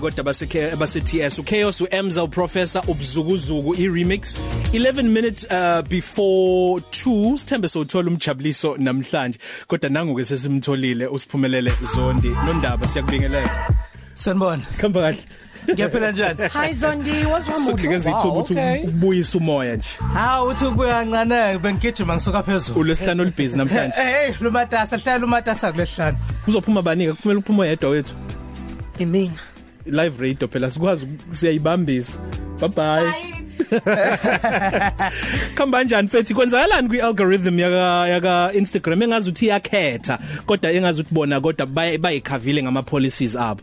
kodwa base base TS uchaos uEmza uprofessor ubzukuzuku iremix 11 minutes uh, before 2 sithembe sothola umjabuliso namhlanje kodwa nangu ke sesimtholile usiphumelele zondi nondaba siyakubingelela Sanibona. khamba kahle Ngiyaphila njani? Hi Zondi, what's wrong with sokunikeza you? ithuba ukuthi okay. ubuyise umoya nje Ha uthi ubuya kancane bengigijima ngisuka phezulu. ulesihlanu olibhizi namhlanje Hey, lumatasa hlala lumatasa kulesihlanu. uzophuma banika kuphumela uphuma yedwa wethu Imina. Live radio phela sikwazi siyayibambisa bye bye Khamba kanjani fethi kwenzakalani kwialgorithm yaka yaka Instagram engazi ukuthi iyakhetha kodwa engazi ukuthi bona kodwa bayikhavile ngama policies abo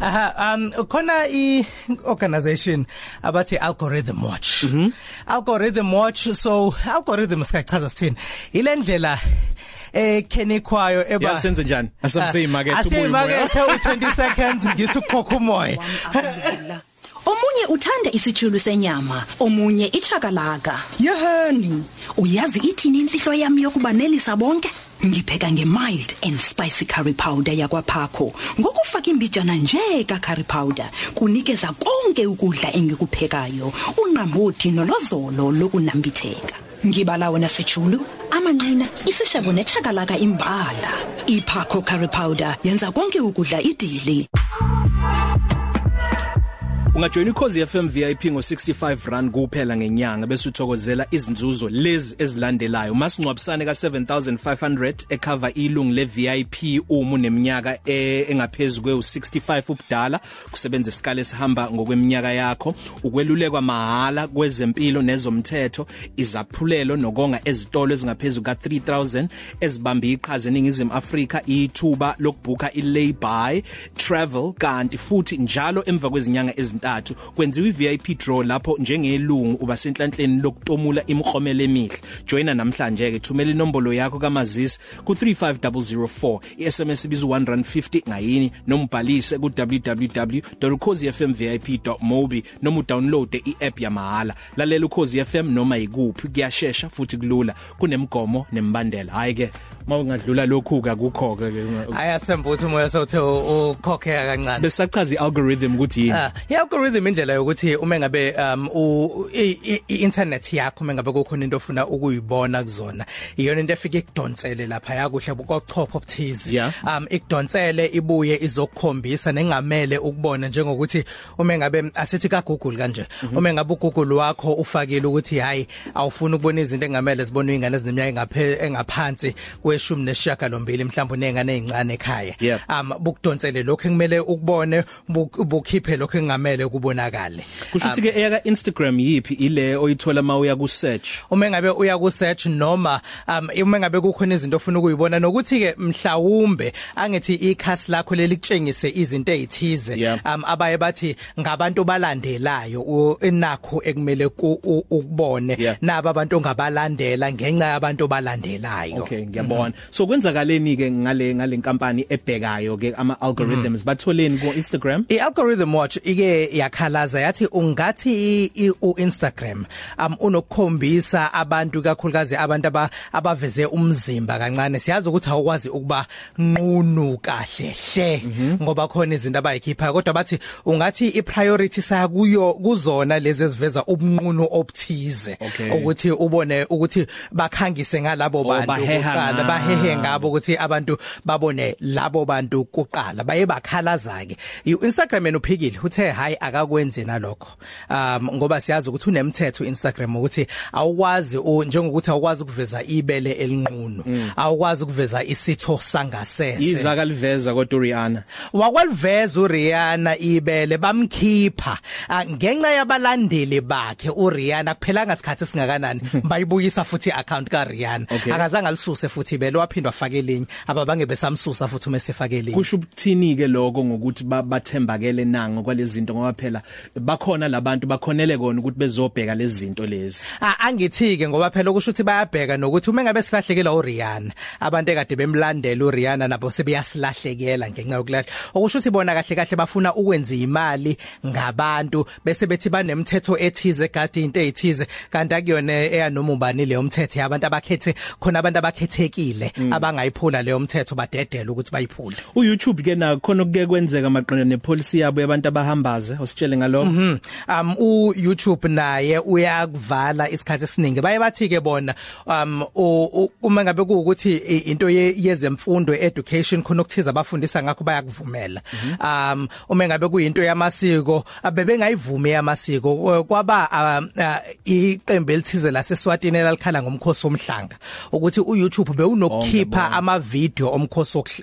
Aha, um khona i organization abathi Algorithm Watch. Mm -hmm. Algorithm Watch so algorithm sikachaza sithini? Ilendlela eh kenikwayo eba yasenze njani asamseyimakethe Asiyimakethe u20 seconds ngithi ukhokha umoya. Omunye uthanda isijulu senyama, omunye ichakalaka. Yehani, uyazi ithini insihlo yami yokuba nelisa bonke? Ngipheka ngemild and spicy curry powder yakwa Phakho. Ngokufaka imbijana nje ka curry powder, kunikeza konke ukudla engikuphekayo, unqamuthi nolozolo lokunambitheka. Ngibala wona sijulu, amanqina, isishebo nechakalaka imbala. iPhakho curry powder yenza konke ukudla idili. Ungajoin ikhozi FM VIP ngo65 rand kuphela ngenyanga bese uthokozela izinzuzo lezi ezilandelayo. Masingcwabisane ka7500 ecover ilungu leVIP uma uneminyaka e- engaphezulu kwe65 ubudala kusebenza isikale esihamba ngokweminyaka yakho. Ukwelulekwa mahala kwezempilo nezomthetho, izaphulelo nokonga ezitolo ezingaphezulu ka3000 ezibambe iqhaza eningizimu Afrika ithuba lokubhuka ilayby travel kanti futhi njalo emva kwezinyanga ezintathu kwenziwa iVIP draw lapho njengelungu uba senhlanhleni lokutomula imikromelo emihle. Joina namhlanje ke thumela inombolo yakho kamazisi ku 35004 iSMS ibiza 150 ngayini noma ubhalise ku www.ukhozifmvip.mobi noma udownload iApp yamahala lalela ukhozi FM noma ikuphi kuyashesha futhi kulula kunemigomo nembandela. Hayi ke mawungadlula lokhu ka kukho ke Ayasemba ukuthi umoya sewuthe ukhokheka kancane. besachaza ialgorithm ukuthi yini? I-algorithm indlela yokuthi uma ngabe um i-internet yakho uma ngabe kukhona into ofuna ukuyibona kuzona iyona into efika ikudonsele lapha yakuhle kochopho obuthize. Um ikudonsele ibuye izokukhombisa nengamele ukubona njengokuthi uma ngabe asithi ka Google kanje uma ngabe uGoogle wakho ufakile ukuthi hayi awufuni ukubona izinto engamele zibone ingane ezineminyaka engaphansi kweshumi nesishiyagalombili mhlawumbe nezingane ezincane ekhaya. Um bukudonsele lokho ekumele ukubone buk- bukhiphe lokho engamele kubonakale. Kusho ukuthi ke eyaka Instagram yipi ile oyithola mawuya ku search uma ngabe uya ku search noma um uma ngabe kukhona izinto ofuna ukuyibona nokuthi ke mhlawumbe angithi ikhasi lakho lelikutshengise izinto ezithize Yeah. um abaye bathi ngabantu balandelayo u- enakho ekumele ku- u- ukubone Yeah. naba abantu ongabalandela ngenxa yabantu balandelayo okay ngiyabona. So kwenzakaleni ke ngale ngale nkampani ebhekayo ke ama algorithms batholeni ku Instagram I-algorithm watch ike yakhalaza yathi ungathi i- i- u-Instagram um unokukhombisa abantu kakhulukazi abantu aba abaveze umzimba kancane. Siyazi ukuthi awukwazi ukuba nqunu kahle hle ngoba khona izinto abayikhipha. Kodwa bathi ungathi i-priority sakuyo kuzona lezi eziveza ubunqunu obuthize. Okay. ukuthi ubone ukuthi bakhangise ngalabo Oh, bantu baheha kuqala ngabo. bahehe ngabo ukuthi abantu babone labo bantu kuqala. Baye bakhalaza ke uInstagram yena uphikile uthe hayi akakwenzi nalokho. Um ngoba siyazi ukuthi unemthetho uInstagram ukuthi awukwazi u- njengokuthi awukwazi ukuveza ibele elinqunu awukwazi ukuveza isitho sangasese. Iza kaliveza kodwa Rihanna wakwaliveza uRihanna ibele bamkhipha. Ah, ngenxa yabalandeli bakhe uRihanna kuphelanga isikhathi singakanani bayibuyisa futhi iaccount kaRihanna. Okay. akazange alisuse futhi ibele waphindwa afake elinye. Ababange besamsusa futhi uma sefake elinye. Kusho ukuthini ke lokho ngokuthi ba- bathembakele nango kwalezi zinto ngoba phela bakhona labantu bakhonele kona ukuthi bezobheka lezi zinto lezi. Ah, angithike ngoba phela okusho ukuthi bayabheka nokuthi uma ngabe silahlekela uRihanna abantu ekade bemlandela uRihanna nabo sebeyasilahlekela ngenxa yokulahla. Okusho ukuthi bona kahle kahle bafuna ukwenza imali ngabantu bese bethi banemthetho ethize egadi into ezithize kanti akuyona eya noma ubani leyo mthetho yabantu abakhethe khona abantu abakhethekile abangayiphula leyo mthetho badedela ukuthi bayiphule. uYouTube ke na khona okuke kwenzeka maqondana nepolicy yabo yabantu abahambaze. Ositshele ngalokho Mhm. Um u YouTube naye uyakuvala isikhathi esiningi. Baye bathi ke bona um u- u- uma ngabe kuukuthi into ye- yezemfundo education khona ukuthiza abafundisa ngakho bayakuvumela. Um uma ngabe kuyinto yamasiko abebengayivumi yamasiko kwaba um, uh, iqembu elithize laseSwatini elalkhala ngomkhosi omhlanga ukuthi uYouTube bewunokukhipha ama video omkhosi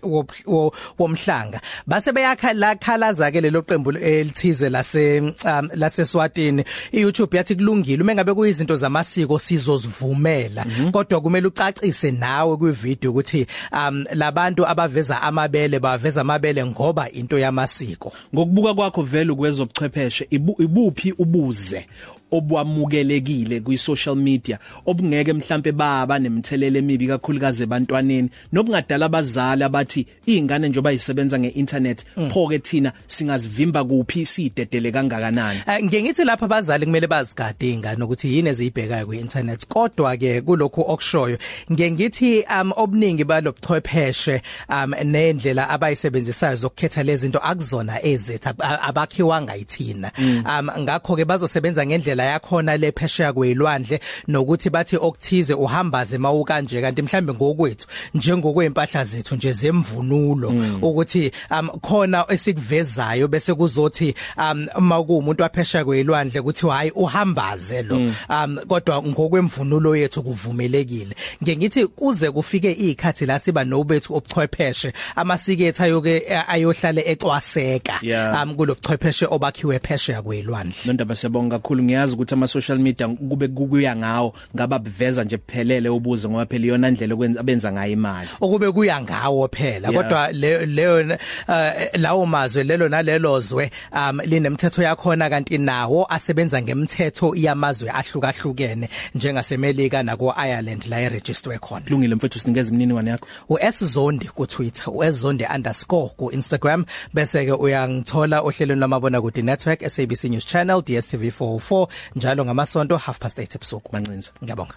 womhlanga. Base beyakhalaza ke lelo qembu elithize lase um, laseSwatini iYouTube yathi kulungile uma ngabe kuyizinto zamasiko sizozivumela. Kodwa kumele ucacise nawe kwivideo ukuthi um labantu abaveza amabele baveza amabele ngoba into yamasiko. Ngokubuka kwakho vele kwezobuchwepheshe ibu- ibuphi ubuze obwamukelekile kwi social media obungeke mhlambe baba nemthelele emibi kakhulukazi ebantwaneni nobungadala abazali abathi izingane njoba zisebenza ngeinternet pho ke thina singazivimba kuphi sidedele kangakanani? Eh, Ngiye ngithi lapha abazali kumele bazigade izingane ukuthi yini ezibhekayo kwi-internet kodwa ke kulokhu okushoyo ngiye ngithi um obuningi balobuchwepheshe um nendlela abayisebenzisayo zokukhetha lezi zinto akuzona ezethu ab- abakhiwanga yithina. Um ngakho ke bazosebenza ngendlela yakhona lephesheya kwelwandle nokuthi bathi okuthize uhambaze mawukanje kanti mhlambe ngokwethu njengokwempahla zethu nje zemvunulo ukuthi um khona esikuvezayo bese kuzothi um makuumuntu waphesha kwelwandle ukuthi hayi uhambaze lo. Um kodwa ngokwemvunulo yethu kuvumelekile. Ngiye ngithi kuze kufike izikhathi la siba nobethu obuchwepheshe amasikethu ayoke ayohlale ecwaseka Yeah. um kulobuchwepheshe obakhiwe phesheya kwelwandle Nondaba siyabonga kakhulu. Ngiyazi ukuthi ama social media kube kukuya ngawo ngaba beveza nje kuphelele ubuze ngoba phela iyona ndlela okwenza abenza ngayo imali. Okube kuya ngawo phela Yeah. kodwa le- leyo uh, lawo mazwe lelo nalelo zwe um linemthetho yakhona kanti nawo asebenza ngemthetho yamazwe ahlukahlukene njengasemelika nako Ireland la iregister khona. Kulungile mfethu sinikeza imininingwane yakho. uS Zondi ku Twitter uS Zondi underscore ku Instagram bese ke uyangithola ohlelweni lamabona kude network SABC News Channel DStv 404 njalo ngamasonto half past 8 ebusuku mancinza. Ngiyabonga.